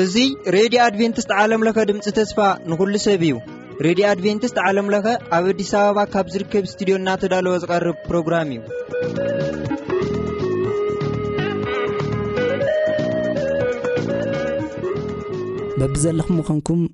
እዙይ ሬድዮ ኣድቨንትስት ዓለምለኸ ድምፂ ተስፋ ንኹሉ ሰብ እዩ ሬድዮ ኣድቨንትስት ዓለምለኸ ኣብ ኣዲስ ኣበባ ካብ ዝርከብ እስትድዮ እናተዳለወ ዝቐርብ ፕሮግራም እዩ በብዘለኹም ምዃንኩም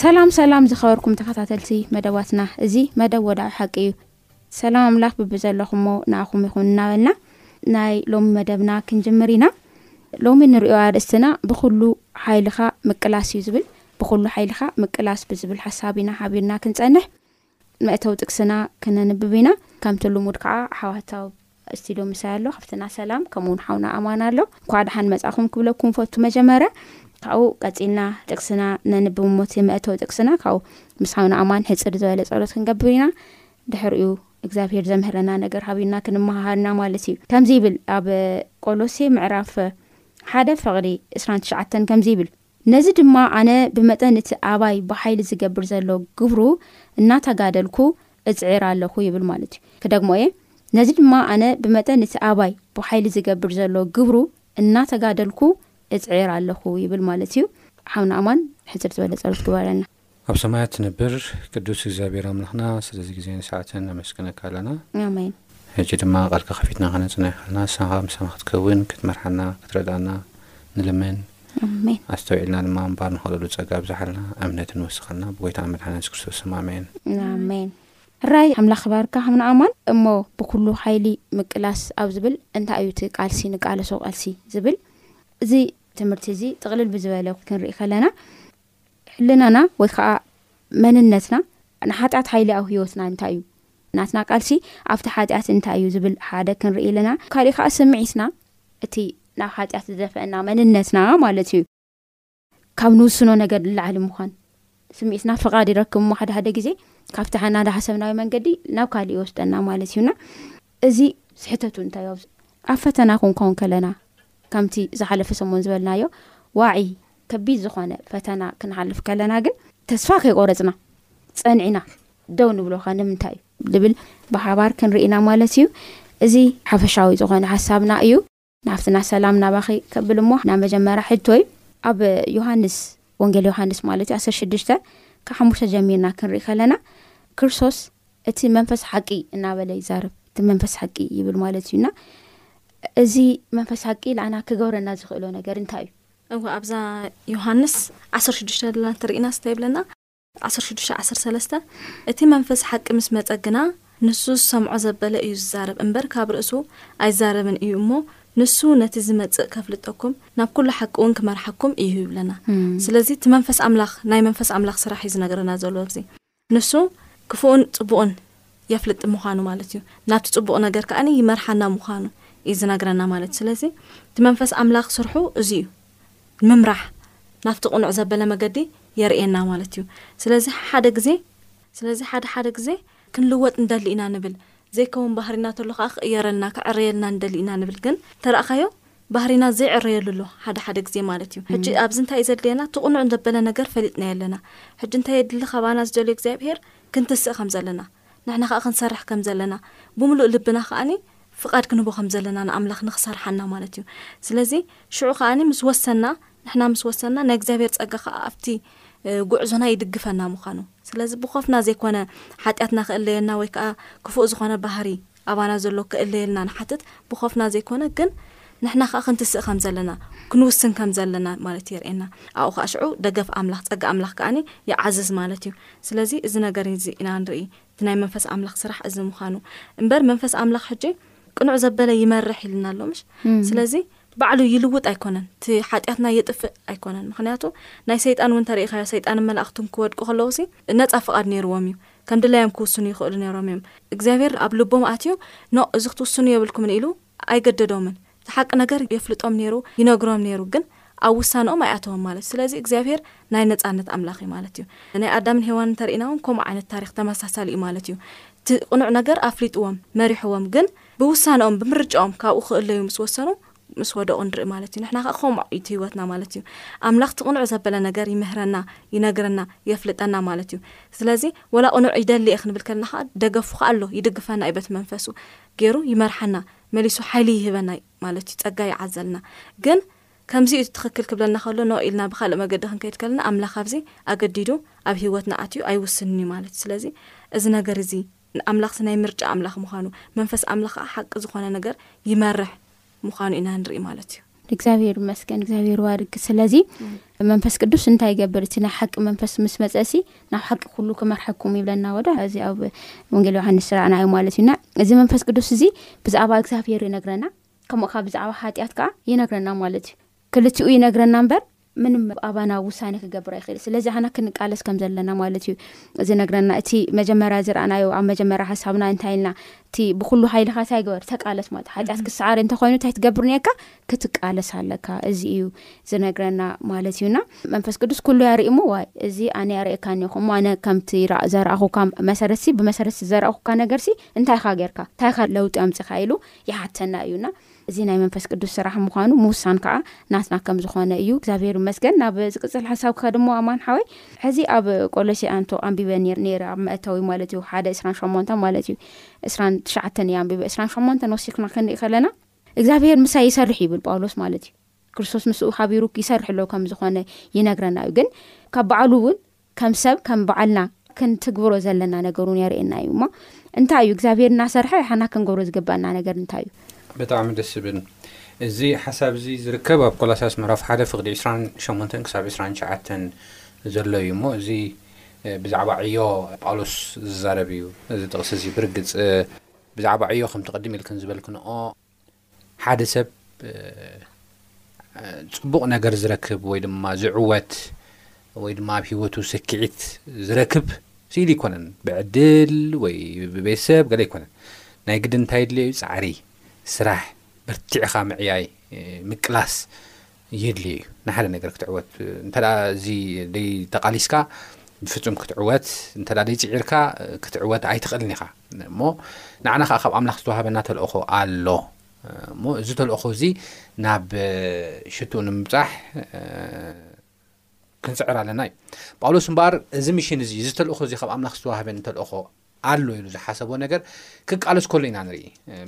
ሰላም ሰላም ዝኸበርኩም ተኸታተልቲ መደባትና እዚ መደብ ወዳዊ ሓቂ እዩ ሰላም ኣምላኽ ብብዘለኹሞ ንኣኹም ይኹን እናበልና ናይ ሎሚ መደብና ክንጅምር ኢና ሎሚ ንሪዮ ኣርእስትና ብኩሉ ሓይልኻ ምቅላስ እዩ ዝብል ብኩሉ ሓይልኻ ምቅላስ ብዝብል ሓሳብ ኢና ሓቢርና ክንፀንሕ መእተዊ ጥቅስና ክነንብብ ኢና ከምቲ ልሙድ ከዓ ሓዋት ኣብ እስቲድዮ ምሳይ ኣሎ ሓፍትና ሰላም ከምኡ ውን ሓውና ኣማን ኣሎ እንኳዕ ድሓን መፃኹም ክብለኩም ፈቱ መጀመርያ ካብኡ ቀፂልና ጥቅስና ነንብብ ሞቲ መእተዊ ጥቅስና ካብኡ ምስ ሓውና ኣማን ሕፅር ዝበለ ፀሎት ክንገብር ኢና ድሕሪኡ እግዚኣብሄር ዘምህረና ነገር ሃቢና ክንመሃሃር ኢና ማለት እዩ ከምዚ ይብል ኣብ ቆሎሴ ምዕራፍ ሓደ ፍቕዲ 29 ከምዚ ይብል ነዚ ድማ ኣነ ብመጠን እቲ ኣባይ ብሓይሊ ዝገብር ዘሎ ግብሩ እናታጋደልኩ እጽዕር ኣለኹ ይብል ማለት እዩ። ክደግሞ እየ፣ ነዚ ድማ ኣነ ብመጠን እቲ ኣባይ ብሓይሊ ዝገብር ዘሎ ግብሩ እናተጋደልኩ እጽዕር ኣለኹ ይብል ማለት እዩ። ሓውና ኣማን ሕጽር ዝበለ ጸሎት ግበረልና። ኣብ ሰማያት ትነብር ቅዱስ እግዚኣብሔር ኣምላኽና ስለዚ ግዜን ሰዓትን ነመስግነካ ኣለና። ኣሜን። ሕጂ ድማ ቃልካ ከፊትና ከነጽና ይሃልና ንስኻ ምሳና ክትከውን ክትመርሓና ክትረድኣና ንልምን ኣሜን። ኣስተውዒልና ድማ ምንባር ንኽእለሉ ጸጋ ኣብዝሓልና እምነትን ወስኸልና ብጎይታና መድሓኒና የሱስ ክርስቶስ ስም ኣሜን። ኣሜን። ሕራይ ኣምላኽ ይባርካ ሓውና ኣማን እሞ ብኩሉ ሓይሊ ምቅላስ ኣብ ዝብል እንታይ እዩ እቲ ቃልሲ ንቃለሶ ቃልሲ ዝብል እዚ ትምህርቲ እዚ ጥቕልል ብዝበለ ክንርኢ ከለና ሕልናና ወይ ከኣ መንነትና ንሓጢኣት ሓይሊ ኣብ ህይወትና እንታይ እዩ? ናትና ቃልሲ ኣብቲ ሓጢኣት እንታይ እዩ ዝብል ሓደ ክንርኢ ኣለና። ካሊእ ከኣ ስምዒትና እቲ ናብ ሓጢኣት ዝደፈእና መንነትና ማለት እዩ። ካብ ንውስኖ ነገር ንላዕሊ ምዃን ስምዒትና ፍቓድ ይረክብ እሞ ሓደ ሓደ ግዜ ካብቲ ናዳ ሓሰብናዮ መንገዲ ናብ ካሊእ ይወስደና ማለት እዩና እዚ ስሕተቱ እንታይ እዩ? ኣብዚ ኣብ ፈተና ክንኮን ከለና ከምቲ ዝሓለፈ ሰሙን ዝበልናዮ ዋዒ ከቢድ ዝኾነ ፈተና ክንሓልፍ ከለና ግን ተስፋ ከይቆረጽና ጸኒዕና ደው ንብሎኸ ንምንታይ እዩ? ዝብል ብሓባር ክንርኢ ኢና ማለት እዩ። እዚ ሓፈሻዊ ዝኾነ ሓሳብና እዩ። ናብቲ ና ሰላም ናባኺ ከብል እሞ ናይ መጀመርያ ሕቶይ ኣብ ዮሃንስ ወንጌል ዮሃንስ ማለት እዩ ዓሰርተ ሽዱሽተ ካብ ሓሙሽተ ጀሚርና ክንርኢ ከለና ክርስቶስ እቲ መንፈስ ሓቂ እናበለ ይዛርብ እቲ መንፈስ ሓቂ ይብል ማለት እዩና እዚ መንፈስ ሓቂ ንዓና ክገብረና ዝኽእሎ ነገር እንታይ እዩ እወ ኣብዛ ዮሃንስ ዓሰርተ ሽዱሽተ ዘለና እትርእና ስተ ይብለና ዓሰርተ ሽዱሽተ ዓሰርተ ሰለስተ እቲ መንፈስ ሓቂ ምስ መጸ ግና ንሱ ዝሰምዖ ዘበለ እዩ ዝዛረብ እምበር ካብ ርእሱ ኣይዛረብን እዩ እሞ ንሱ ነቲ ዝመጽእ ከፍልጠኩም ናብ ኩሉ ሓቂ ውን ክመርሓኩም እዩ ይብለና ስለዚ እቲ መንፈስ ኣምላኽ ናይ መንፈስ ኣምላኽ ስራሕ እዩ ዝነግረና ዘሎ ኣብዚ ንሱ ክፉኡን ጽቡቕን የፍልጥ ምዃኑ ማለት እዩ ናብቲ ጽቡቕ ነገር ከኣ ይመርሓና ምዃኑ እዩ ዝነግረና ማለት ስለዚ እቲ መንፈስ ኣምላኽ ስርሑ እዚ እዩ ምምራሕ ናብቲ ቅኑዕ ዘበለ መገዲ የርእየና ማለት እዩ። ስለዚ ሓሓደ ግዜ ስለዚ ሓደ ሓደ ግዜ ክንልወጥ ንደሊ ኢና ንብል ዘይከውን ባህሪና ተሎ ከኣ ክቕየረልና ክዕረየልና ንደሊ ኢና ንብል ግን ተራእካዮ ባህሪና ዘይዕረየሉ ኣሎ ሓደ ሓደ ግዜ ማለት እዩ። ሕጂ ኣብዚ እንታይ እዩ ዘድልየና እቲ ቅኑዕ ዘበለ ነገር ፈሊጥናዮ ኣለና ሕጂ እንታይ የድሊ ካባና ዝደልዮ እግዚኣብሄር ክንትስእ ከም ዘለና ንሕና ከኣ ክንሰርሕ ከም ዘለና ብምሉእ ልብና ከኣ ፍቃድ ክንህቦ ከም ዘለና ንኣምላኽ ንኽሰርሓና ማለት እዩ ስለዚ ሽዑ ከኣ ምስ ወሰና ንሕና ምስ ወሰና ናይ እግዚኣብሔር ጸጋ ከኣ ኣብቲ ጉዕዞና ይድግፈና ምዃኑ ስለዚ ብኾፍና ዘይኮነ ሓጢኣትና ክእለየና ወይ ከኣ ክፉእ ዝኾነ ባህሪ ኣባና ዘሎ ክእለየልና ንሓትት ብኾፍና ዘይኮነ ግን ንሕና ከኣ ክንትስእ ከም ዘለና ክንውስን ከም ዘለና ማለት የርእየና ኣብኡ ከኣ ሽዑ ደገፍ ኣምላኽ ጸጋ ኣምላኽ ከኣ ይዓዝዝ ማለት እዩ ስለዚ እዚ ነገር እዚ ኢና ንርኢ እቲ ናይ መንፈስ ኣምላኽ ስራሕ እዚ ምዃኑ እምበር መንፈስ ኣምላኽ ሕጂ ቅኑዕ ዘበለ ይመርሕ ኢልና ኣሎ ምሽ ስለዚ ባዕሉ ይልውጥ ኣይኮነን እቲ ሓጢኣትና የጥፍእ ኣይኮነን ምክንያቱ ናይ ሰይጣን እውን ተርእኻዮ ሰይጣንን መላእኽቱን ክወድቁ ከለውሲ ነፃ ፍቓድ ነይርዎም እዩ ከም ድላዮም ክውስኑ ይኽእሉ ነይሮም እዮም። እግዚኣብሄር ኣብ ልቦም ኣትዩ ኖእ እዚ ክትውስኑ የብልኩምን ኢሉ ኣይገደዶምን። እቲ ሓቂ ነገር የፍልጦም ነይሩ ይነግሮም ነይሩ ግን ኣብ ውሳነኦም ኣይኣተወን ማለት እዩ። ስለዚ እግዚኣብሄር ናይ ነጻነት ኣምላኽ እዩ ማለት እዩ። ናይ ኣዳምን ሄዋንን እንተርኢና እውን ከምኡ ዓይነት ታሪኽ ተመሳሳሊ እዩ ማለት እዩ። እቲ ቅኑዕ ነገር ኣፍሊጥዎም መሪሕዎም ግን ብውሳነኦም ብምርጫኦም ካብኡ ክእለዩ ምስ ወሰኑ ምስ ወደቑ ንርኢ ማለት እዩ ንሕና ከ ከምኡ እዩ እቲ ህይወትና ማለት እዩ ኣምላኽ ትቕኑዕ ዘበለ ነገር ይምህረና ይነግረና የፍልጠና ማለት እዩ ስለዚ ወላ ቕኑዕ ይደሊ እየ ክንብል ከለና ከዓ ደገፉ ከዓ ኣሎ ይድግፈና እዩ በቲ መንፈሱ ገይሩ ይመርሓና መሊሱ ሓይሊ ይህበና እዩ ማለት እዩ ፀጋ ይዓዘልና ግን ከምዚ እዩ ትኽክል ክብለና ከሎ ኖ ኢልና ብካልእ መገዲ ክንከይድ ከለና ኣምላኽ ኣብዚ ኣገዲዱ ኣብ ሂወትና ኣትዩ ኣይውስንን እዩ ማለት እዩ ስለዚ እዚ ነገር እዚ ንኣምላኽሲ ናይ ምርጫ ኣምላኽ ምዃኑ፣ መንፈስ ኣምላኽ ከኣ ሓቂ ዝኾነ ነገር ይመርሕ ምዃኑ ኢና ንርኢ ማለት እዩ። እግዚኣብሔር ይመስገን እግዚኣብሔር ይባርኪ ስለዚ መንፈስ ቅዱስ እንታይ ይገብር እቲ ናይ ሓቂ መንፈስ ምስ መፀሲ ናብ ሓቂ ኩሉ ክመርሐኩም ይብለና ወዳ እዚ ኣብ ወንጌል ዮሃንስ ስራዕናዮ ማለት እዩና እዚ መንፈስ ቅዱስ እዚ ብዛዕባ እግዚኣብሔር ይነግረና ከምኡ ከዓ ብዛዕባ ሓጢኣት ከዓ ይነግረና ማለት እዩ ክልቲኡ ይነግረና እምበር ምንም ኣባና ውሳኔ ክገብር ኣይክእል ስለዚ ኣና ክንቃለስ ከም ዘለና ማለት እዩ ዝነግረና እቲ መጀመርያ ዝረኣናዮ ኣብ መጀመርያ ሓሳብና እንታይ ኢልና እቲ ብኩሉ ሓይልካ እንታይ ግበር ተቃለስ ማለት ሓጢኣት ክሰዓር እንተኮይኑ እንታይ ትገብር ኒካ ክትቃለስ ኣለካ እዚ እዩ ዝነግረና ማለት እዩና መንፈስ ቅዱስ ኩሉ ያርእሞ ዋይ እዚ ኣነ ያርእካ ኒኹ እሞ ኣነ ከምቲ ዘረኣኹካ መሰረት ሲ ብመሰረት ዘረኣኹካ ነገር ሲ እንታይ ካ ገርካ እንታይ ካ ለውጢ ኣምፅካ ኢሉ ይሓተና እዩና እዚ ናይ መንፈስ ቅዱስ ስራሕ ምዃኑ ምውሳን ከኣ ናትና ከም ዝኾነ እዩ። እግዚኣብሄር ይመስገን። ናብ ዝቅጽል ሓሳብ ክኸድ እሞ ኣማን ሓወይ ሕዚ ኣብ ቆሎሴ ኣንቶ ኣንቢበ ኔረ ኣብ መእተዊ ማለት እዩ ሓደ ዕስራን ሸሞንተን ማለት እዩ ዕስራን ትሽዓተን እየ ኣንቢበ ዕስራን ሸሞንተን ወሲኽና ክንርኢ ከለና እግዚኣብሄር ምሳይ ይሰርሕ ይብል ጳውሎስ ማለት እዩ ክርስቶስ ምስኡ ሓቢሩ ይሰርሕ ኣሎ ከም ዝኾነ ይነግረና እዩ ግን ካብ በዓሉ እውን ከም ሰብ ከም ባዓልና ክንትግብሮ ዘለና ነገር ውን የርእየና እዩ እሞ እንታይ እዩ እግዚኣብሄር እናሰርሐ ሓና ክንገብሮ ዝግበኣና ነገር እንታይ እዩ? ብጣዕሚ ደስ ዝብል እዚ ሓሳብ እዚ ዝርከብ ኣብ ቆላሳስ ምዕራፍ ሓደ ፍቅዲ ዕስራን ሸሞንተን ክሳብ ዕስራን ትሽዓተን ዘሎ እዩ እሞ እዚ ብዛዕባ ዕዮ ጳውሎስ ዝዛረብ እዩ እዚ ጥቅሲ እዚ ብርግጽ ብዛዕባ ዕዮ ከምቲ ቅድም ኢልክን ዝበልክንኦ ሓደ ሰብ ፅቡቕ ነገር ዝረክብ ወይ ድማ ዝዕወት ወይ ድማ ኣብ ሂወቱ ስክዒት ዝረክብ ስኢሉ ኣይኮነን ብዕድል ወይ ብቤተሰብ ገለ ኣይኮነን ናይ ግድን እንታይ የድልዮ እዩ ፃዕሪ ስራሕ በርቲዕኻ ምዕያይ ምቅላስ የድልዮ እዩ ንሓደ ነገር ክትዕወት እንተ እዚ ደይ ተቓሊስካ ብፍጹም ክትዕወት እንተ ደይ ፅዒርካ ክትዕወት ኣይትኽእልን ኢኻ እሞ ንዓና ከዓ ካብ ኣምላኽ ዝተዋሃበና ተልእኾ ኣሎ እሞ እዚ ተልእኾ እዚ ናብ ሽትኡ ንምብፃሕ ክንፅዕር ኣለና እዩ ጳውሎስ እምበኣር እዚ ምሽን እዚ እዚ ተልእኾ እዚ ካብ ኣምላኽ ዝተዋህበን ተልእኾ ኣሎ ኢሉ ዝሓሰቦ ነገር ክቃለስ ከሎ ኢና ንርኢ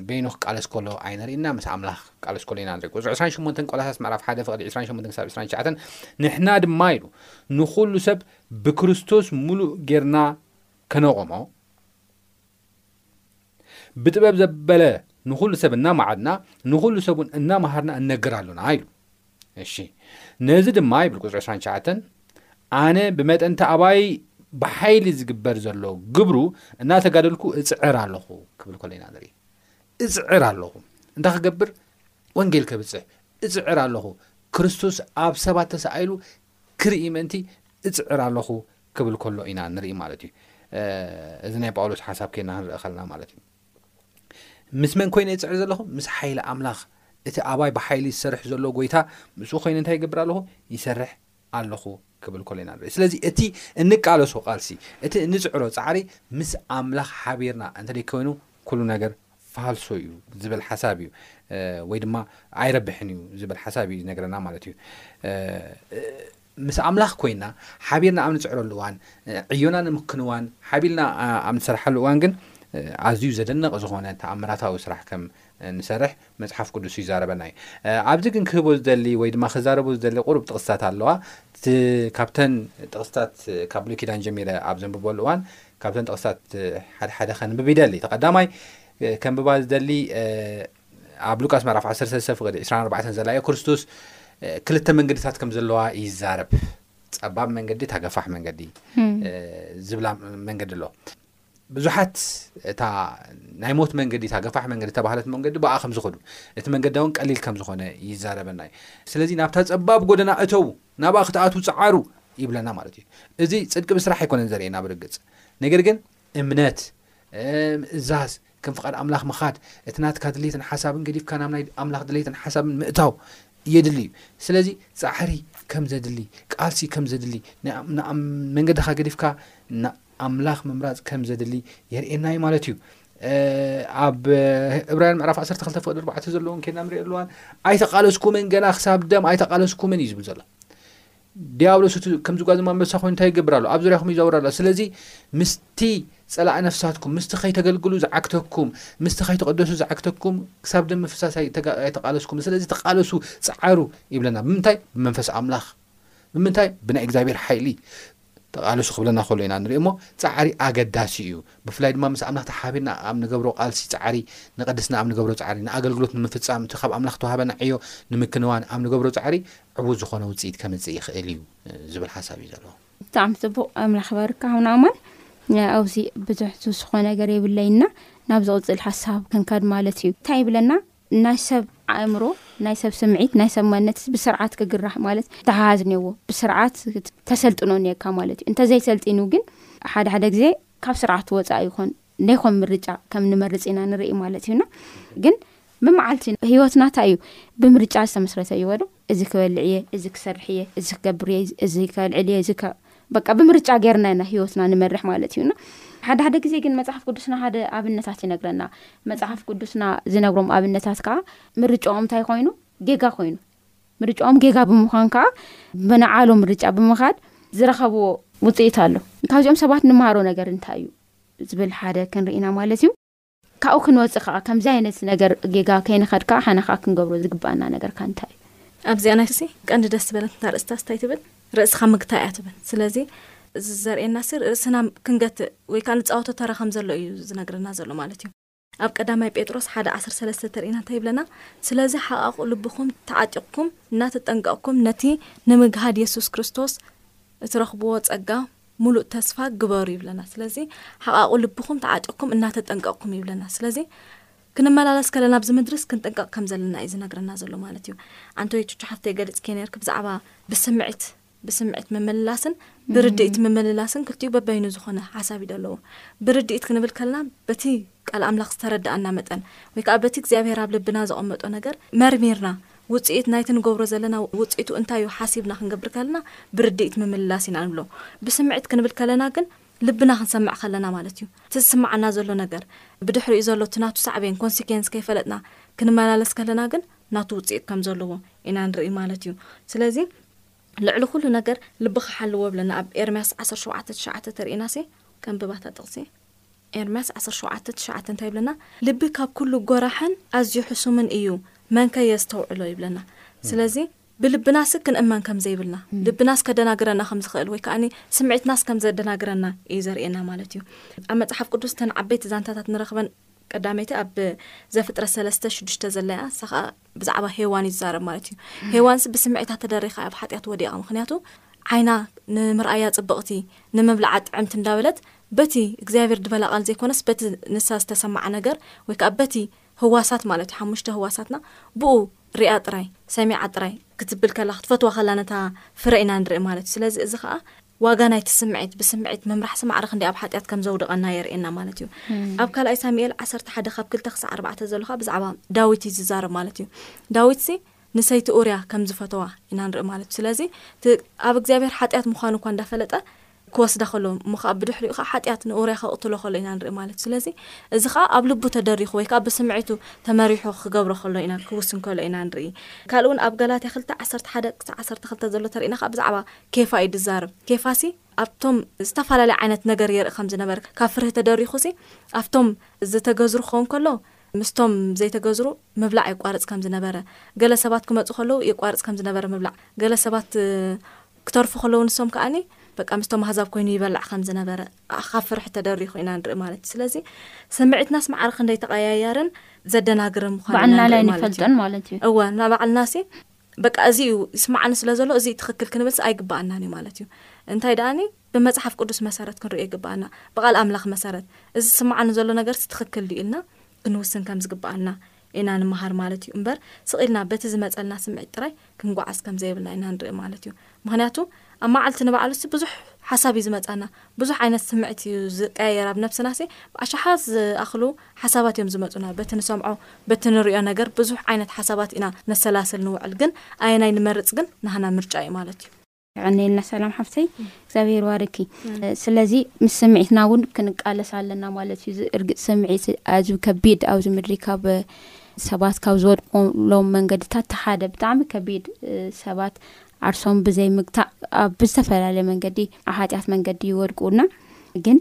በይኑ ክቃለስ ከሎ ኣይንርኢና ምስ ኣምላኽ ክቃለስ ከሎ ኢና ንርኢ ቁፅሪ 28 ቆላሳስ ምዕራፍ 1 ፍቕዲ 28 ክሳብ 29 ንሕና ድማ ኢሉ ንኹሉ ሰብ ብክርስቶስ ሙሉእ ጌርና ከነቖሞ ብጥበብ ዘበለ ንኹሉ ሰብ እናማዓድና ንኹሉ ሰብን እናመሃርና እነግር ኣሎና ኢሉ እሺ ነዚ ድማ ይብል ቁፅሪ 29 ኣነ ብመጠንታ ኣባይ ብሓይሊ ዝግበር ዘሎ ግብሩ እናተጋደልኩ እፅዕር ኣለኹ ክብል ኮሎ ኢና ንርኢ እፅዕር ኣለኹ እንታይ ክገብር ወንጌል ከብፅሕ እፅዕር ኣለኹ ክርስቶስ ኣብ ሰባት ተሰኣኢሉ ክርኢ ምእንቲ እፅዕር ኣለኹ ክብል ከሎ ኢና ንርኢ ማለት እዩ እዚ ናይ ጳውሎስ ሓሳብ ከና ክንርኢ ከለና ማለት እዩ ምስ መን ኮይነ ዝጽዕር ዘለኹ ምስ ሓይሊ ኣምላኽ እቲ ኣባይ ብሓይሊ ዝሰርሕ ዘሎ ጎይታ ምስኡ ኮይነ እንታይ ይገብር ኣለኹ ይሰርሕ ኣለኹ ክብል ኮሎ ኢና ንርኢ ስለዚ እቲ እንቃለሶ ቃልሲ እቲ እንጽዕሮ ጻዕሪ ምስ ኣምላኽ ሓቢርና እንተ ኮይኑ ኩሉ ነገር ፋልሶ እዩ ዝብል ሓሳብ እዩ ወይ ድማ ኣይረብሕን እዩ ዝብል ሓሳብ እዩ ዝነግረና ማለት እዩ ምስ ኣምላኽ ኮይና ሓቢርና ኣብ ንጽዕረሉ እዋን፣ ዕዮና ንምክንዋን ሓቢልና ኣብ ንሰርሓሉ እዋን ግን ኣዝዩ ዘደንቕ ዝኾነ ተኣምራታዊ ስራሕ ከም ንሰርሕ መጽሓፍ ቅዱስ ይዛረበና እዩ። ኣብዚ ግን ክህቦ ዝደሊ ወይ ድማ ክዛረቦ ዝደሊ ቁሩብ ጥቕስታት ኣለዋ። እቲ ካብተን ጥቕስታት ካብ ብሉይ ኪዳን ጀሚረ ኣብ ዘንብበሉ እዋን ካብተን ጥቕስታት ሓደ ሓደ ከንብብ ይደሊ። እቲ ቀዳማይ ከንብባ ዝደሊ ኣብ ሉቃስ ምዕራፍ ዓሰርተ ሰለስተ ፍቕዲ ዕስራን ኣርባዕተን ዘላ እዮ ክርስቶስ ክልተ መንገድታት ከም ዘለዋ ይዛረብ ጸባብ መንገዲ እታ ገፋሕ መንገዲ ዝብላ መንገዲ ኣሎ ብዙሓት እታ ናይ ሞት መንገዲ እታ ገፋሕ መንገዲ ተባህለት መንገዲ ብኣ ከም ዝኸዱ እቲ መንገዳ እውን ቀሊል ከም ዝኾነ ይዛረበና እዩ ስለዚ ናብታ ጸባብ ጎደና እተው ናብኣ ክትኣትዉ ጸዓሩ ይብለና ማለት እዩ እዚ ጽድቂ ብስራሕ ኣይኮነን ዘርእየና ብርግጽ ነገር ግን እምነት፣ ምእዛዝ፣ ከም ፍቓድ ኣምላኽ ምኻድ፣ እቲ ናትካ ድሌትን ሓሳብን ገዲፍካ ናብ ናይ ኣምላኽ ድሌትን ሓሳብን ምእታው የድሊ እዩ። ስለዚ ጻዕሪ ከም ዘድሊ፣ ቃልሲ ከም ዘድሊ፣ መንገድኻ ገዲፍካ ንኣምላኽ ምምራጽ ከም ዘድሊ የርእየና እዩ ማለት እዩ። ኣብ እብራውያን ምዕራፍ 12 ፍቅዲ 4 ዘለዎን ከድና ንሪኦ ኣለዋን ኣይተቃለስኩምን ገና ክሳብ ደም ኣይተቃለስኩምን እዩ ዝብል ዘሎ ድያብሎስ እቲ ከምዚ ጓዝ እማ ኣንበሳ ኮይኑ እንታይ ይገብር ኣሎ ኣብ ዙርያኹም ይዛውር ኣሎ ስለዚ ምስቲ ጸላኢ ነፍሳትኩም ምስቲ ከይተገልግሉ ዝዓግተኩም ምስቲ ከይትቐደሱ ዝዓግተኩም ክሳብ ደም ምፍሳስ ኣይተቓለስኩም ስለዚ ተቓለሱ ጸዓሩ ይብለና ብምንታይ ብመንፈስ ኣምላኽ ብምንታይ ብናይ እግዚኣብሔር ሓይሊ ተቓለሱ ክብለና ከሎ ኢና ንርኢ እሞ ጻዕሪ ኣገዳሲ እዩ ብፍላይ ድማ ምስ ኣምላኽ ተሓባቢርና ኣብ ንገብሮ ቃልሲ ጻዕሪ፣ ንቅድስና ኣብ ንገብሮ ጻዕሪ፣ ንኣገልግሎት ንምፍጻም፣ እቲ ካብ ኣምላኽ እተዋህበና ዕዮ ንምክንዋን ኣብ ንገብሮ ጻዕሪ ዕዉት ዝኾነ ውጽኢት ከምጽእ ይኽእል እዩ ዝብል ሓሳብ እዩ ዘለዎ። ብጣዕሚ ጽቡቕ ኣምላኽ ይባርካ ሓው ናእማን። ኣብዚ ብዙሕ ዝውስኾ ነገር የብለይና ናብ ዝቕጽል ሓሳብ ክንከድ ማለት እዩ። እንታይ ይብለና ናይ ሰብ ኣእምሮ፣ ናይ ሰብ ስምዒት፣ ናይ ሰብ መንነት ብስርዓት ክግራሕ ማለት ክተሓሓዝ እኔዎ። ብስርዓት ክተሰልጥኖ እኔካ ማለት እዩ። እንተዘይሰልጢኑ ግን ሓደ ሓደ ግዜ ካብ ስርዓት ወፃኢ ይኾን። ነይኮም ምርጫ ከም ንመርፅ ኢና ንርኢ ማለት እዩ እና ግን ብመዓልቲ ህይወትና እንታይ እዩ ብምርጫ ዝተመስረተ እዩወዶ እዚ ክበልዕ እየ፣ እዚ ክሰርሕ እየ፣ እዚ ክገብር እየ፣ እዚ ከልዕል እየ፣ እዚ በቃ ብምርጫ ጌርና ኢና ህይወትና ንመርሕ ማለት እዩ እና ሓደ ሓደ ግዜ ግን መጽሓፍ ቅዱስና ሓደ ኣብነታት ይነግረና መጽሓፍ ቅዱስና ዝነግሮም ኣብነታት ከዓ ምርጫኦም እንታይ ኮይኑ ጌጋ ኮይኑ ምርጫኦም ጌጋ ብምዃን ከዓ ብንዓሎ ምርጫ ብምኻድ ዝረኸብዎ ውፅኢት ኣሎ ካብዚኦም ሰባት ንመሃሮ ነገር እንታይ እዩ ዝብል ሓደ ክንርኢና ማለት እዩ ካብኡ ክንወጽእ ከኣ ከምዚ ኣይነት ነገር ጌጋ ከይንኸድ ከኣ ሓነ ከኣ ክንገብሮ ዝግብኣና ነገር ከ እንታይ እዩ? ኣብዚኣ ናይዚ ቀንዲ ደስ ዝበለትና ኣርእስታስ እንታይ ትብል? ርእስኻ ምግታእ እያ ትብል። ስለዚ እዚ ዘርእየናሲ ርእስና ክንገትእ ወይ ከኣ ንጻወቶ ተራ ከም ዘሎ እዩ ዝነግረና ዘሎ ማለት እዩ። ኣብ ቀዳማይ ጴጥሮስ ሓደ ዓሰርተ ሰለስተ ተርእና እንታይ ይብለና? ስለዚ ሓቓቑ ልብኹም ተዓጢቕኩም እናተጠንቀቕኩም ነቲ ንምግሃድ የሱስ ክርስቶስ እትረኽብዎ ጸጋ ሙሉእ ተስፋ ግበሩ ይብለና ስለዚ ሓቓቑ ልብኹም ተዓጢቕኩም እናተጠንቀቕኩም ይብለና ስለዚ ክንመላለስ ከለና ኣብዚ ምድርስ ክንጥንቀቕ ከም ዘለና እዩ ዝነግረና ዘሎ ማለት እዩ ኣንቶይ ቹቹ ሓፍተይ ገሊጽኪ ነርኪ ብዛዕባ ብስምዒት ብስምዒት ምምልላስን ብርድኢት ምምልላስን ክልቲኡ በበይኑ ዝኾነ ሓሳብ እዩ ዘለዎ ብርድኢት ክንብል ከለና በቲ ቃል ኣምላኽ ዝተረዳኣና መጠን ወይ ከዓ በቲ እግዚኣብሔር ኣብ ልብና ዘቐመጦ ነገር መርሚርና ውጽኢት ናይቲ ንገብሮ ዘለና ውጽኢቱ እንታይ እዩ ሓሲብና ክንገብር ከለና ብርድኢት ምምልላስ ኢና ንብሎ። ብስምዒት ክንብል ከለና ግን ልብና ክንሰምዕ ከለና ማለት እዩ። እቲ ዝስመዓና ዘሎ ነገር ብድሕሪኡ ዘሎ እቲ ናቱ ሳዕቤን፣ ኮንሲኬንስ፣ ከይፈለጥና ክንመላለስ ከለና ግን ናቱ ውጽኢት ከም ዘለዎ ኢና ንርኢ ማለት እዩ። ስለዚ ልዕሊ ኩሉ ነገር ልብኻ ሓልዎ ይብለና ኣብ ኤርምያስ ዓሰርተ ሸውዓተ ትሽዓተ ተርእይናሲ ከንብባ እታ ጥቕሲ። ኤርምያስ ዓሰርተ ሸውዓተ ትሽዓተ እንታይ ይብለና? ልቢ ካብ ኩሉ ጎራሕን ኣዝዩ ሕሱምን እዩ፣ መንከ የስተውዕሎ? ይብለና። ስለዚ ብልብናሲ ክንእመን ከም ዘይብልና፣ ልብናስ ከደናግረና ከም ዝኽእል ወይ ከኣ ስምዒትናስ ከም ዘደናግረና እዩ ዘርእየና ማለት እዩ። ኣብ መጽሓፍ ቅዱስ እተን ዓበይቲ ዛንታታት ንረኽበን ቀዳመይቲ ኣብ ዘፍጥረት ሰለስተ ሽዱሽተ ዘላ እያ፣ እሳ ኸኣ፣ ብዛዕባ ሄዋን ይዛረብ ማለት እዩ ሄዋንስ ብስምዒታት ተደሪኻ እያ ብሓጢኣት ወዲቓ ምክንያቱ ዓይና ንምርኣያ ጽብቕቲ ንምብላዓ ጥዕምቲ እንዳበለት በቲ እግዚኣብሔር ድበላ ቃል ዘይኮነስ በቲ ንሳ ዝተሰማዓ ነገር ወይ ከዓ በቲ ህዋሳት ማለት እዩ ሓሙሽተ ህዋሳትና ብኡ ሪኣ ጥራይ ሰሚዓ ጥራይ ክትብል ከላ ክትፈትዋ ከላ ነታ ፍረ ኢና ንርኢ ማለት እዩ ስለዚ እዚ ከዓ ዋጋ ናይቲ ስምዒት ብስምዒት ምምራሕሲ ማዕረ ክንደይ ኣብ ሓጢኣት ከም ዘውድቐና የርእየና ማለት እዩ። ኣብ ካልኣይ ሳሙኤል ዓሰርተ ሓደ ካብ ክልተ ክሳዕ ኣርባዕተ ዘሎ ኸኣ ብዛዕባ ዳዊት እዩ ዝዛረብ ማለት እዩ። ዳዊትሲ ንሰይቲ ኡርያ ከም ዝፈተዋ ኢና ንርኢ ማለት እዩ። ስለዚ እቲ ኣብ እግዚኣብሄር ሓጢኣት ምዃኑ እኳ እንዳፈለጠ ክወስዳ ከሎ እሞ ኸኣ ብድሕሪኡ ኸኣ ሓጢኣት ንኡርያ ከቕትሎ ከሎ ኢና ንርኢ ማለት እዩ። ስለዚ እዚ ኸኣ ኣብ ልቡ ተደሪኹ ወይ ከኣ ብስምዒቱ ተመሪሑ ክገብሮ ከሎ ኢና ክውስን ከሎ ኢና ንርኢ። ካልእ እውን ኣብ ገላትያ ክልተ ዓሰርተ ሓደ ክሳዕ ዓሰርተ ክልተ ዘሎ ተርእና ኸኣ ብዛዕባ ኬፋ እዩ ዝዛረብ ኬፋሲ ኣብቶም ዝተፋላለየ ዓይነት ነገር የርኢ ከም ዝነበረ ካብ ፍርሂ ተደሪኹሲ ኣብቶም ዝተገዝሩ ክኸውን ከሎ ምስቶም ዘይተገዝሩ ምብላዕ የቋርጽ ከም ዝነበረ ገለ ሰባት ክመጹ ከለዉ የቋርጽ ከም ዝነበረ ምብላዕ ገለ ሰባት ክተርፉ ከለዉ ንሶም ከኣኒ በቃ ምስቶም ኣህዛብ ኮይኑ ይበላዕ ከም ዝነበረ ካብ ፍርሒ ተደሪኹ ኢና ንርኢ ማለት እዩ ስለዚ ስምዒትናስ ማዕረ ክንደይ ተቐያያርን ዘደናግርን ምዃኑ ባዕልና ናይ ንፈልጠን ማለት እዩ እወ ናባዕልናሲ በቃ እዚ እዩ ይስምዓኒ ስለ ዘሎ እዚ እዩ ትኽክል ክንብልሲ ኣይግብኣናን እዩ ማለት እዩ። እንታይ ደኣኒ ብመጽሓፍ ቅዱስ መሰረት ክንርእዮ ይግብኣና፣ ብቓል ኣምላኽ መሰረት እዚ ዝስምዓኒ ዘሎ ነገርሲ ትኽክል ድዩ ኢልና ክንውስን ከም ዝግብኣና ኢና ንመሃር ማለት እዩ እምበር ስቕ ኢልና በቲ ዝመጸልና ስምዒት ጥራይ ክንጐዓዝ ከም ዘየብልና ኢና ንርኢ ማለት እዩ። ምክንያቱ ኣብ ማዓልቲ ንባዕሉሲ ብዙሕ ሓሳብ እዩ ዝመጻና ብዙሕ ዓይነት ስምዒት እዩ ዝቀያየር ኣብ ነብስናሲ ኣሻሓት ዝኣክሉ ሓሳባት እዮም ዝመጹና በቲ ንሰምዖ በቲ ንሪኦ ነገር ብዙሕ ዓይነት ሓሳባት ኢና ነሰላስል ንውዕል ግን ኣየናይ ንመርጽ ግን ናሃና ምርጫ እዩ ማለት እዩ። የቀንየልና ሰላም ሓፍተይ እግዚኣብሄር ይባርኪ ስለዚ ምስ ስምዒትና ውን ክንቃለስ ኣለና ማለት እዩ እርግፅ ስምዒት ኣዝዩ ከቢድ ኣብዚ ምድሪ ካብ ሰባት ካብ ዝወድቁሎም መንገድታት ተሓደ ብጣዕሚ ከቢድ ሰባት ዓርሶም ብዘይ ምግታእ ኣብ ብዝተፈላለየ መንገዲ ኣብ ሓጢኣት መንገዲ ይወድቁና ግን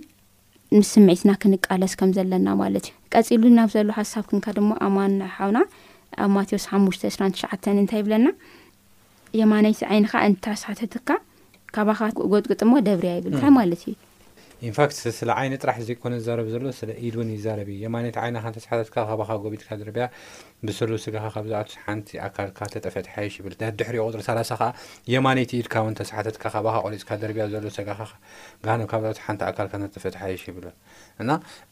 ምስ ስምዒትና ክንቃለስ ከም ዘለና ማለት እዩ ቀፂሉ ናብ ዘሎ ሓሳብ ክንካ ድማ ኣማን ሓውና ኣብ ማቴዎስ ሓሙሽተ እስራን ትሽዓተን እንታይ ይብለና የማነይቲ ዓይንኻ እንታሳተትካ ካባኻ ጎጥግጥሞ ደብርያ ይብል እንታይ ማለት እዩ ኢንፋክት ስለ ዓይኒ ጥራሕ ዘይኮነ ዝዛረብ ዘሎ ስለ ኢድ ውን ይዛረብ እዩ የማነይቲ ዓይንኻ እንተስሓተትካ ካባኻ ጎቢጥካ ድርብያ ብስሩ ስጋኻ ካብ ዝኣቱስ ሓንቲ ኣካልካ ተጠፍእ ትሓይሽ ይብል ደድሕሪኡ ቁፅሪ ሰላሳ ኸኣ የማነይቲ ኢድካ ውን እንተስሓተትካ ካባኻ ቆሪፅካ ድርብያ ዘሎ ሰጋኻ ጋሃንም ካብ ዝኣቱስ ሓንቲ ኣካልካ እንተተጥፍእ ትሓይሽ ይብል እና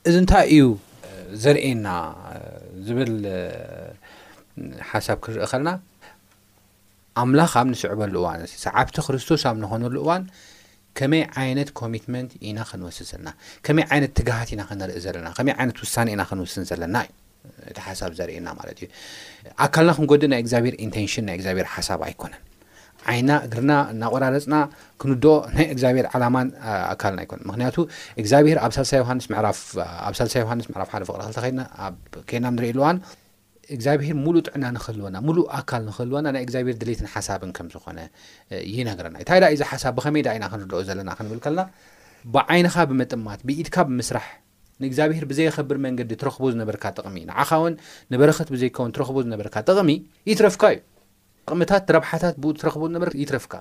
እዚ እንታይ እዩ ዘርእየና ዝብል ሓሳብ ክንርኢ ከለና ኣምላኽ ኣብ ንስዕበሉ እዋን፣ ሰዓብቲ ክርስቶስ ኣብ ንኾነሉ እዋን፣ ከመይ ዓይነት ኮሚትመንት ኢና ክንወስድ ዘለና፣ ከመይ ዓይነት ትግሃት ኢና ክነርኢ ዘለና፣ ከመይ ዓይነት ውሳኔ ኢና ክንውስን ዘለና እዩ እቲ ሓሳብ ዘርእየና ማለት እዩ። ኣካልና ክንጎድእ ናይ እግዚኣብሔር ኢንቴንሽን ናይ እግዚኣብሔር ሓሳብ ኣይኮነን። ዓይና እግርና እናቆራረፅና ክንዶ ናይ እግዚኣብሔር ዓላማን ኣካልና ኣይኮነን። ምክንያቱ እግዚኣብሔር ኣብ ሳልሳይ ዮሃንስ ምዕራፍ ኣብ ሳልሳይ ዮሃንስ ምዕራፍ ሓደ ፍቅሪ ክልተ ከይና ኣብ ከይና ንርእየሉ እዋን እግዚኣብሄር ምሉእ ጥዕና ንኽህልወና፣ ምሉእ ኣካል ንኽህልወና ናይ እግዚኣብሄር ድሌትን ሓሳብን ከም ዝኾነ ይነግረና። እንታይ ደኣ እዩ እዚ ሓሳብ? ብኸመይ ደኣ ኢና ክንርድኦ ዘለና ክንብል ከለና፣ ብዓይንኻ ብምጥማት፣ ብኢድካ ብምስራሕ፣ ንእግዚኣብሄር ብዘየኸብር መንገዲ ትረኽቦ ዝነበርካ ጥቕሚ፣ ንዓኻ እውን ንበረኸት ብዘይከውን ትረኽቦ ዝነበርካ ጥቕሚ ይትረፍካ እዩ። ጥቕምታት፣ ረብሓታት ብኡ ትረኽቦ ዝነበርካ ይትረፍካ።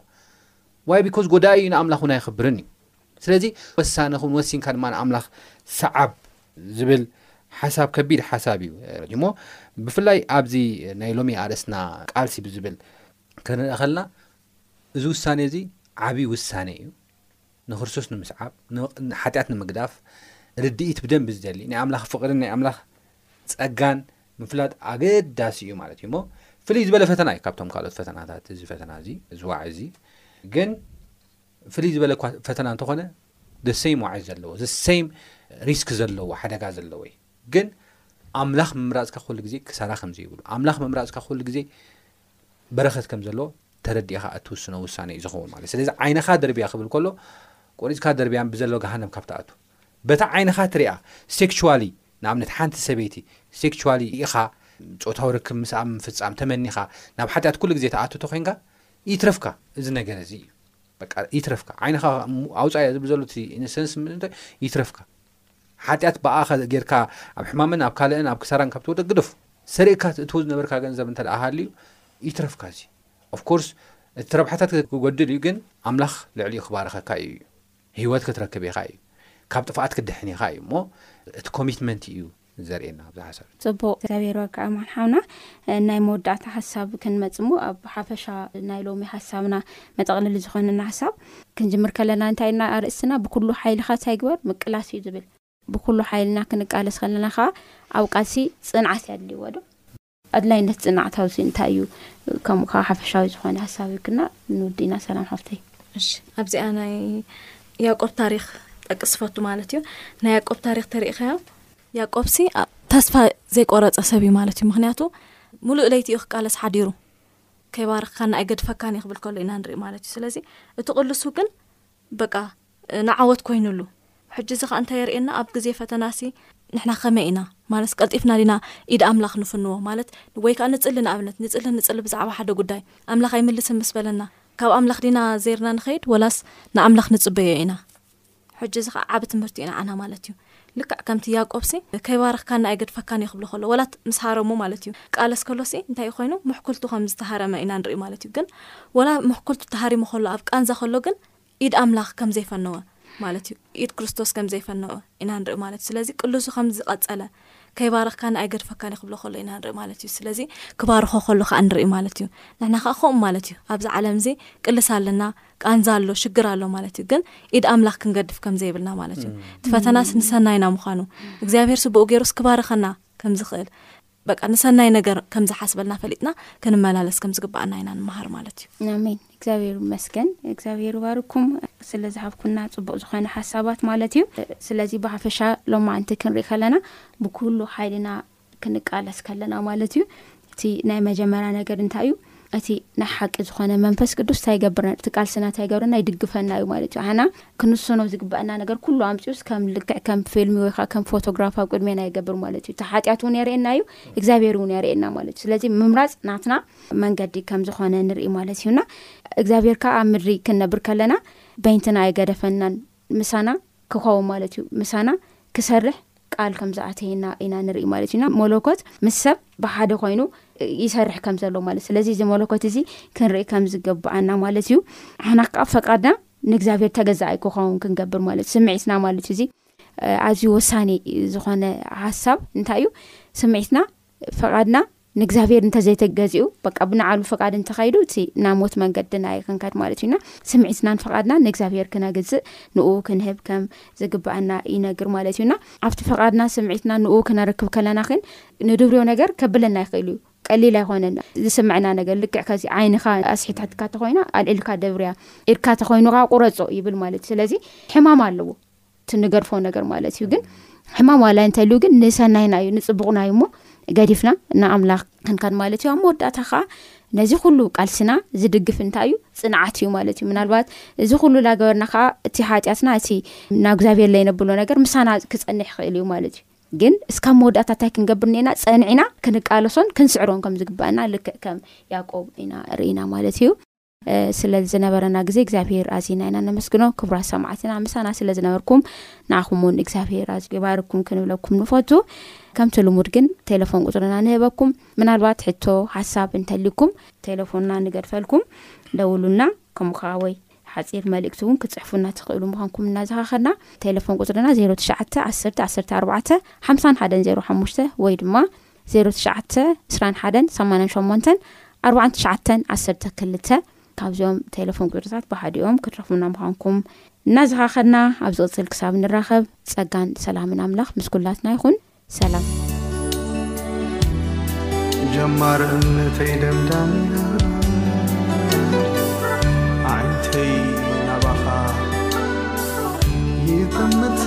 ዋይ? ቢኮዝ ጎዳኢ እዩ ንኣምላኽ እውን ኣየኽብርን እዩ። ስለዚ ወሳነ ኩን ወሲንካ ድማ ንኣምላኽ ሰዓብ ዝብል ሓሳብ ከቢድ ሓሳብ እዩ እሞ ብፍላይ ኣብዚ ናይ ሎሚ ኣርእስትና ቃልሲ ብዝብል ክንርኢ ከልና እዚ ውሳኔ እዚ ዓብዪ ውሳኔ እዩ ንክርስቶስ ንምስዓብ ሓጢኣት ንምግዳፍ ርድኢት ብደንቢ ዝደሊ ናይ ኣምላኽ ፍቕርን ናይ ኣምላኽ ጸጋን ምፍላጥ ኣገዳሲ እዩ ማለት እዩ እሞ ፍልይ ዝበለ ፈተና እዩ ካብቶም ካልኦት ፈተናታት እዚ ፈተና እዚ ዝዋዕ እዚ ግን ፍልይ ዝበለ እኳ ፈተና እንተኾነ the same ዋዒ ዘለዎ the same ሪስክ ዘለዎ ሓደጋ ዘለዎ እዩ ግን ኣምላኽ ምምራጽካ ኩሉ ግዜ ክሳራ ከም ዘይብሉ ኣምላኽ ምምራጽካ ኩሉ ግዜ በረኸት ከም ዘለዎ ተረዲእኻ እትውስኖ ውሳነ እዩ ዝኸውን ማለት ስለዚ ዓይንኻ ደርብያ ክብል ከሎ ቆሪጽካ ደርብያን ብዘሎ ገሃነም ካብ ትኣቱ በታ ዓይንኻ ትሪኣ ሴክቹዋሊ ንኣብነት ሓንቲ ሰበይቲ ሴክቹዋሊ ኢኻ ጾታዊ ርክብ ምስኣ ምፍጻም ተመኒኻ ናብ ሓጢኣት ኩሉ ግዜ ተኣትቶ ኮንካ ይትረፍካ እዚ ነገር እዚ እዩ በቃ ይትረፍካ ዓይንኻ ኣውፃያ ዝብል ዘሎ እቲ ኢንሰንስ ምንታይ ይትረፍካ ሓጢኣት ብኣኻ ጌርካ ኣብ ሕማምን ኣብ ካልእን ኣብ ክሳራን ካብ ትወደቅ ግደፉ ሰሪእካ እትእትዎ ዝነበርካ ገንዘብ እንተ ሃልዩ ይትረፍካ እዚ ኦፍኮርስ እቲ ረብሓታት ክጎድል እዩ ግን ኣምላኽ ልዕሊኡ ክባረኸካ እዩ እዩ ህይወት ክትረክብ ኢኻ እዩ ካብ ጥፍኣት ክድሕን ኢኻ እዩ እሞ እቲ ኮሚትመንት እዩ ዘርእየና ኣብዚ ሓሳብ እዩ። ጽቡቕ እግዚኣብሔር ይባርካ ኣማን ሓውና። ናይ መወዳእታ ሓሳብ ክንመጽ እሞ ኣብ ሓፈሻ ናይ ሎሚ ሓሳብና መጠቕለሊ ዝኾነና ሓሳብ ክንጅምር ከለና እንታይ ኢልና ኣርእስትና ብኩሉ ሓይልኻ እንታይ ግበር ምቅላስ እዩ ዝብል። ብኩሉ ሓይልና ክንቃለስ ከለና ከኣ ኣብ ቃልሲ ጽንዓት የድልይዎ ዶ? ኣድላይነት ጽንዓት ኣብዚ እንታይ እዩ ከምኡ ከኣ ሓፈሻዊ ዝኾነ ሀሳብ ይክና ንውዲና ሰላም ሓፍተይ እሺ ኣብዚኣ ናይ ያቆብ ታሪክ ጠቅስ ፈቱ ማለት እዩ ናይ ያቆብ ታሪክ ተሪኢኸዮ ያቆብሲ ተስፋ ዘይቆረፀ ሰብ እዩ ማለት እዩ ምክንያቱ ሙሉእ ለይቲ እዩ ክቃለስ ሓዲሩ ከይባርክካን ኣይገድፈካን እዩ ክብል ከሎ ኢና ንርኢ ማለት እዩ ስለዚ እቲ ቅልሱ ግን በቃ ንዓወት ኮይኑሉ ሕጂ እዚ ከኣ እንታይ የርእየና ኣብ ግዜ ፈተናሲ ንሕና ከመይ ኢና ማለትስ ቀልጢፍና ዲና ኢድ ኣምላኽ ንፍንዎ ማለት ወይ ከኣ ንጽሊ ንኣብነት ንጽሊ ንጽሊ ብዛዕባ ሓደ ጉዳይ ኣምላኽ ኣይምልስን ምስ በለና ካብ ኣምላኽ ዲና ዘይርና ንኸይድ ወላስ ንኣምላኽ ንጽበዮ ኢና ሕጂ እዚ ከኣ ዓቢ ትምህርቲ እዩ ንዓና ማለት እዩ ልክዕ ከምቲ ያእቆብሲ ከይባረኽካኒ ኣይገድፈካን እየ ክብሎ ከሎ ወላ ምስ ሃረሞ ማለት እዩ ቃለስ ከሎሲ እንታይ እዩ ኮይኑ ምሕኩልቱ ከም ዝተሃረመ ኢና ንርኢ ማለት እዩ ግን ወላ ምሕኩልቱ ተሃሪሙ ከሎ ኣብ ቃንዛ ከሎ ግን ኢድ ኣምላኽ ከም ዘይፈነወ ማለት እዩ ኢድ ክርስቶስ ከም ዘይፈነወ ኢና ንርኢ ማለት እዩ ስለዚ ቅሉሱ ከም ዝቐጸለ ከይባረኽካኒ ኣይገድፈካን እዩ ክብሎ ከሎ ኢና ንርኢ ማለት እዩ ስለዚ ክባርኾ ከሎ ከኣ ንርኢ ማለት እዩ ንሕና ከኣ ከምኡ ማለት እዩ ኣብዚ ዓለም እዚ ቅልስ ኣለና ቃንዛ ኣሎ ሽግር ኣሎ ማለት እዩ ግን ኢድ ኣምላኽ ክንገድፍ ከም ዘይብልና ማለት እዩ እቲ ፈተናስ ንሰናይና ምዃኑ እግዚኣብሔር ስቡኡ ገይሩስ ክባርኸና ከም ዝኽእል በቃ ንሰናይ ነገር ከም ዝሓስበልና ፈሊጥና ክንመላለስ ከም ዝግባኣና ኢና ንምሃር ማለት እዩ። ኣሜን እግዚኣብሔር ይመስገን እግዚኣብሔር ይባርኩም ስለ ዝሃብኩና ፅቡቅ ዝኮነ ሓሳባት ማለት እዩ ስለዚ ብሃፈሻ ሎማዓንቲ ክንሪኢ ከለና ብኩሉ ሓይልና ክንቃለስ ከለና ማለት እዩ እቲ ናይ መጀመርያ ነገር እንታይ እዩ እቲ ናይ ሓቂ ዝኾነ መንፈስ ቅዱስ እንታይ ይገብርና እቲ ቃልስና እንታይ ይገብርና ይድግፈና እዩ ማለት እዩ ኣሕና ክንሰኖ ዝግበአና ነገር ኩሉ ኣምፅኡስ ከም ልክዕ ከም ፊልሚ ወይ ከዓ ከም ፎቶግራፍ ኣብ ቅድሜና ይገብር ማለት እዩ እቲ ሓጢኣት እውን የርእየና እዩ እግዚኣብሔር እውን የርእየና ማለት እዩ ስለዚ ምምራፅ ናትና መንገዲ ከም ዝኾነ ንርኢ ማለት እዩና እግዚኣብሔር ከዓ ኣብ ምድሪ ክንነብር ከለና በይንትና ኣይገደፈናን ምሳና ክኸውን ማለት እዩ ምሳና ክሰርሕ ቃል ከም ዝኣተየና ኢና ንርኢ ማለት እዩና መለኮት ምስ ሰብ ብሓደ ኮይኑ ይሰርሕ ከም ዘሎ ማለት ስለዚ እዚ መለኮት እዚ ክንርኢ ከም ዝገብኣና ማለት እዩ ሓና ክዓ ፈቃድና ንእግዚኣብሔር ተገዛኣይ ክኸውን ክንገብር ማለት እዩ ስምዒትና ማለት እዩ እዚ ኣዝዩ ወሳኒ ዝኾነ ሓሳብ እንታይ እዩ ስምዒትና ፈቃድና ንእግዚኣብሄር እንተዘይተገዚኡ በቃ ብናዓሉ ፍቃድ እንተኸይዱ እቲ ናብ ሞት መንገዲ ናይ ክንከድ ማለት እዩ እና ስምዒትናን ፍቃድናን ንእግዚኣብሄር ክነግዝእ ንኡ ክንህብ ከም ዝግባኣና ይነግር ማለት እዩ እና ኣብቲ ፍቃድና ስምዒትና ንኡ ክነረክብ ከለና ክን ንድብርዮ ነገር ከብለና ይኽእል እዩ ቀሊል ኣይኮነን ዝስምዐና ነገር ልክዕ ከዚ ዓይንኻ ኣስሒታትካ ተኮይና ኣልዕልካ ደብርያ ኢድካ ተኮይኑካ ቁረፆ ይብል ማለት እዩ ስለዚ ሕማም ኣለዎ ትንገርፎ ነገር ማለት እዩ ግን ሕማም ዋላ እንተልዩ ግን ንሰናይና እዩ ንፅቡቕና እዩ እሞ ገዲፍና ንኣምላኽ ክንካን ማለት እዩ ኣብ መወዳእታ ከዓ ነዚ ኩሉ ቃልስና ዝድግፍ እንታይ እዩ ፅንዓት እዩ ማለት እዩ ምናልባት እዚ ኩሉ ላገበርና ከዓ እቲ ሓጢኣትና እቲ ናብ እግዚኣብሔር ለይነብሎ ነገር ምሳና ክፀንሕ ይኽእል እዩ ማለት እዩ ግን እስካብ መወዳእታ እንታይ ክንገብር ኒና ፀንዒና ክንቃለሶን ክንስዕሮን ከም ዝግባኣና ልክዕ ከም ያቆብ ኢና ርኢና ማለት እዩ ስለ ዝነበረና ግዜ እግዚኣብሄር ኣዚና ኢና ነመስግኖ ክብራት ሰማዕትና ምሳና ስለ ዝነበርኩም ንኣኹም ውን እግዚኣብሄር ኣዚ ይባርኩም ክንብለኩም ንፈቱ ከምቲ ልሙድ ግን ቴለፎን ቁፅርና ንህበኩም ምናልባት ሕቶ ሓሳብ እንተሊኩም ቴለፎንና ንገድፈልኩም ደውሉና ከምኡ ከዓ ወይ ሓፂር መልእክቲ እውን ክፅሕፉና ትኽእሉ ምዃንኩም እናዘኻኸርና ቴሌፎን ቁፅርና 09 1 14 51 05 ወይ ድማ ዜሮ ትሽዓተ ዕስራን ሓደን ሰማንያን ሸሞንተን ኣርባዓን ትሽዓተን ዓሰርተ ክልተ ካብዚኦም ቴለፎን ቁፅርታት ብሓዲኦም ክትረኽቡና ምዃንኩም እናዘኻኸርና ኣብ ዝቕፅል ክሳብ ንራኸብ ፀጋን ሰላምን ኣምላኽ ምስ ኩላትና ይኹን ሰላም ጀማር እምነተይ ደምዳሚና ዓይንተይ ናባኻ ይጥምታ